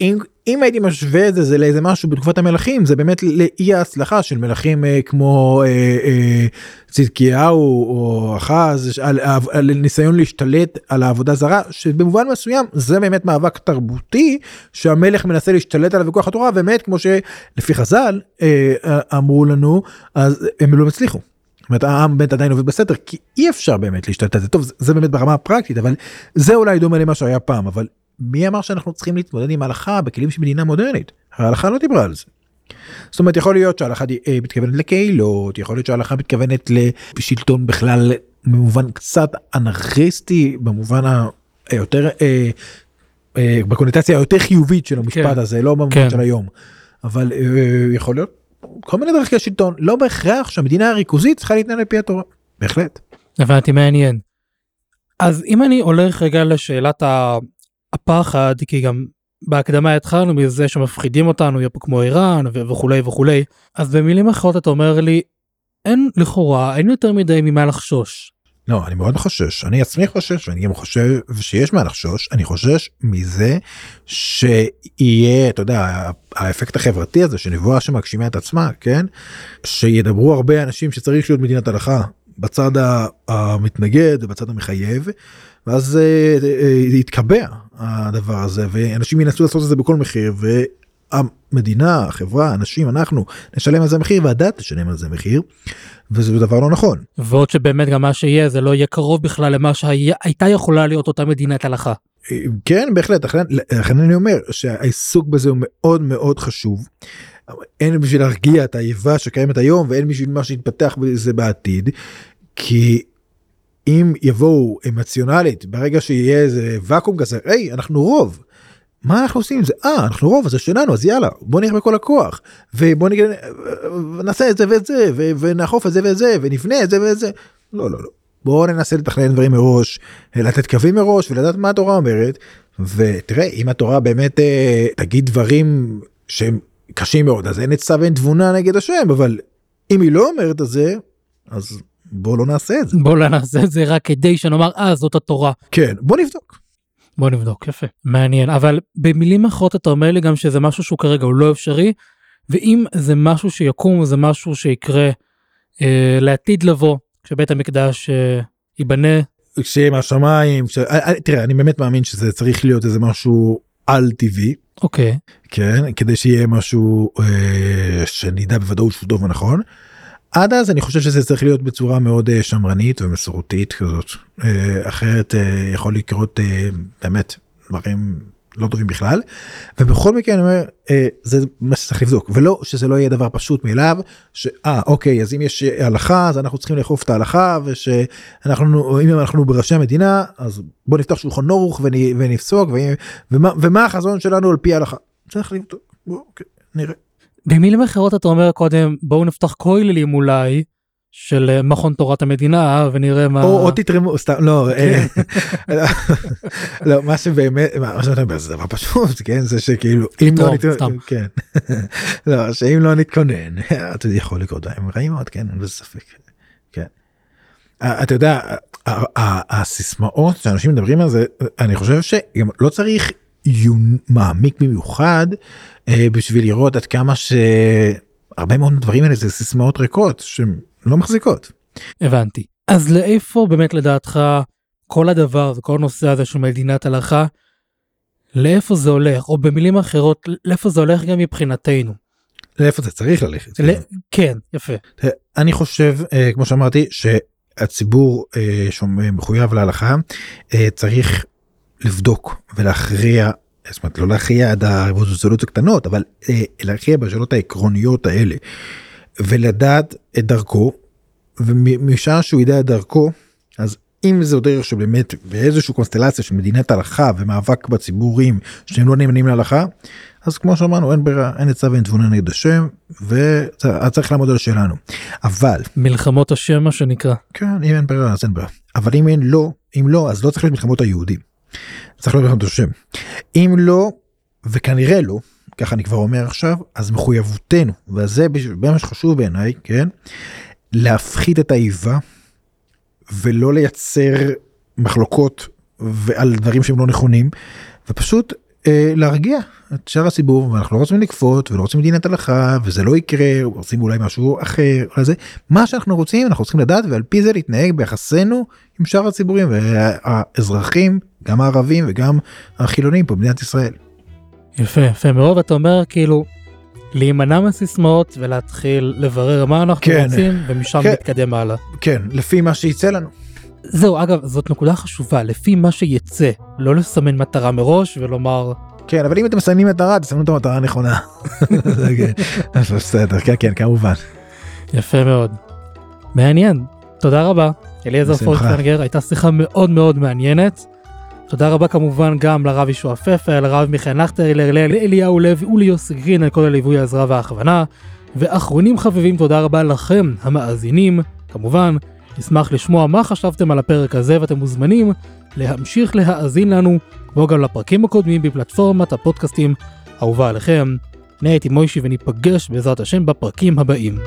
אם, אם הייתי משווה את זה, זה לאיזה משהו בתקופת המלכים זה באמת לאי ההצלחה של מלכים אה, כמו אה, אה, צדקיהו או אחז על, על, על ניסיון להשתלט על העבודה זרה שבמובן מסוים זה באמת מאבק תרבותי שהמלך מנסה להשתלט עליו בכוח התורה באמת כמו שלפי חז"ל אה, אמרו לנו אז הם לא הצליחו. זאת אומרת העם באמת עדיין עובד בסתר כי אי אפשר באמת להשתלט על זה טוב זה, באמת ברמה הפרקטית אבל זה אולי דומה למה שהיה פעם אבל מי אמר שאנחנו צריכים להתמודד עם ההלכה בכלים של מדינה מודרנית ההלכה לא דיברה על זה. זאת אומרת יכול להיות שההלכה אה, מתכוונת לקהילות יכול להיות שההלכה מתכוונת לשלטון בכלל במובן קצת אנרכיסטי במובן היותר אה, אה, בקונוטציה היותר חיובית של המשפט כן. הזה לא במובן כן. של היום אבל אה, יכול להיות כל מיני דרכי שלטון לא בהכרח שהמדינה הריכוזית צריכה להתנהל על פי התורה בהחלט. הבנתי מעניין. אז אם אני הולך רגע לשאלת הפחד כי גם בהקדמה התחלנו מזה שמפחידים אותנו יהיה פה כמו איראן וכולי וכולי אז במילים אחרות אתה אומר לי אין לכאורה אין יותר מדי ממה לחשוש. לא אני מאוד חושש. אני עצמי חושש ואני גם חושב שיש מה לחשוש. אני חושש מזה שיהיה אתה יודע האפקט החברתי הזה שנבואה שמגשימה את עצמה כן? שידברו הרבה אנשים שצריך להיות מדינת הלכה בצד המתנגד ובצד המחייב ואז אה, אה, יתקבע הדבר הזה ואנשים ינסו לעשות את זה בכל מחיר והמדינה החברה אנשים אנחנו נשלם על זה מחיר והדת תשלם על זה מחיר וזה דבר לא נכון. ועוד שבאמת גם מה שיהיה זה לא יהיה קרוב בכלל למה שהייתה יכולה להיות אותה מדינת הלכה. כן בהחלט לכן, לכן אני אומר שהעיסוק בזה הוא מאוד מאוד חשוב. אין בשביל להרגיע את האיבה שקיימת היום ואין בשביל מה שיתפתח בזה בעתיד. כי אם יבואו אמציונלית ברגע שיהיה איזה ואקום כזה היי אנחנו רוב. מה אנחנו עושים עם זה אה אנחנו רוב זה שלנו אז יאללה בוא נלך בכל הכוח ובוא נגיד נעשה את זה ואת זה ו- ונאכוף את זה ואת זה ונבנה את זה ואת זה לא לא לא בואו ננסה לתכנן דברים מראש לתת קווים מראש ולדעת מה התורה אומרת ותראה אם התורה באמת אה, תגיד דברים שהם קשים מאוד אז אין עצה ואין תבונה נגד השם אבל אם היא לא אומרת את זה אז בוא לא נעשה את זה בוא לא נעשה את זה רק כדי שנאמר אה זאת התורה. כן בוא נבדוק. בוא נבדוק יפה. מעניין. אבל במילים אחרות אתה אומר לי גם שזה משהו שהוא כרגע הוא לא אפשרי ואם זה משהו שיקום זה משהו שיקרה אה, לעתיד לבוא כשבית המקדש אה, ייבנה. שיהיה מהשמיים ש... אה, אה, תראה אני באמת מאמין שזה צריך להיות איזה משהו על טבעי אוקיי. כן כדי שיהיה משהו אה, שנדע בוודאות שהוא טוב ונכון. עד אז אני חושב שזה צריך להיות בצורה מאוד אה, שמרנית ומסורתית כזאת. אה, אחרת אה, יכול לקרות באמת דברים לא טובים בכלל. ובכל מקרה אני אומר זה מה שצריך לבדוק. ולא שזה לא יהיה דבר פשוט מאליו שאה אוקיי אז אם יש הלכה אז אנחנו צריכים לאכוף את ההלכה ושאנחנו אם אנחנו בראשי המדינה אז בוא נפתח שולחן ונ- ונפסוק ומה, ומה החזון שלנו על פי ההלכה? צריך לבדוק. בוא, אוקיי, נראה. במילים אחרות אתה אומר קודם בואו נפתח כוללים אולי של אה, מכון תורת המדינה אה, ונראה מה או, או תתרמו סתם לא אה, לא מה שבאמת מה שאתה אומר זה דבר פשוט כן זה שכאילו אם לא לתרום, נת- סתם. כן לא שאם לא נתכונן אתה יכול לקרות דברים רעים מאוד כן אין בזה ספק. כן. אה, אתה יודע הסיסמאות שאנשים מדברים על זה אני חושב שגם לא צריך עיון מעמיק במיוחד אה, בשביל לראות עד כמה שהרבה מאוד דברים האלה זה סיסמאות ריקות שהן לא מחזיקות. הבנתי אז לאיפה באמת לדעתך כל הדבר וכל הנושא הזה של מדינת הלכה, לאיפה זה הולך, או במילים אחרות, לאיפה זה הולך גם מבחינתנו. לאיפה זה צריך ללכת. ל... כן, יפה. אני חושב, אה, כמו שאמרתי, שהציבור אה, שמחויב להלכה אה, צריך לבדוק ולהכריע, זאת אומרת לא להכריע עד הרזולוציות הקטנות, אבל להכריע בשאלות העקרוניות האלה, ולדעת את דרכו, ומשעה שהוא ידע את דרכו, אז אם זו דרך שבאמת באיזושהי קונסטלציה של מדינת הלכה ומאבק בציבורים שהם לא נאמנים להלכה, אז כמו שאמרנו אין ברירה אין עצה ואין תבונה נגד השם וצריך לעמוד על שלנו. אבל מלחמות השם מה שנקרא. כן אם אין ברירה אז אין ברירה. אבל אם אין לא אם לא אז לא צריך להיות מלחמות היהודים. צריך להיות מלחמות השם אם לא וכנראה לא ככה אני כבר אומר עכשיו אז מחויבותנו וזה מה שחשוב בעיניי כן? להפחית את האיבה ולא לייצר מחלוקות ועל דברים שהם לא נכונים ופשוט להרגיע את שאר הציבור ואנחנו לא רוצים לכפות ולא רוצים מדינת הלכה וזה לא יקרה רוצים אולי משהו אחר זה מה שאנחנו רוצים אנחנו צריכים לדעת ועל פי זה להתנהג ביחסינו עם שאר הציבורים והאזרחים גם הערבים וגם החילונים פה במדינת ישראל. יפה יפה מאוד אתה אומר כאילו להימנע מסיסמאות ולהתחיל לברר מה אנחנו כן, רוצים ומשם כן, להתקדם הלאה. כן לפי מה שיצא לנו. זהו אגב זאת נקודה חשובה לפי מה שיצא לא לסמן מטרה מראש ולומר כן אבל אם אתם מסיימים מטרה תסמנו את המטרה הנכונה. כן, בסדר כן כן כמובן. יפה מאוד. מעניין תודה רבה אליעזר פולקנגר הייתה שיחה מאוד מאוד מעניינת. תודה רבה כמובן גם לרב ישוע פפר, לרב מיכאל נכטרלר, לאליהו לוי וליוסי גרין על כל הליווי העזרה וההכוונה. ואחרונים חביבים תודה רבה לכם המאזינים. כמובן נשמח לשמוע מה חשבתם על הפרק הזה ואתם מוזמנים להמשיך להאזין לנו, כמו גם לפרקים הקודמים בפלטפורמת הפודקאסטים האהובה עליכם. אני הייתי מוישי וניפגש בעזרת השם בפרקים הבאים.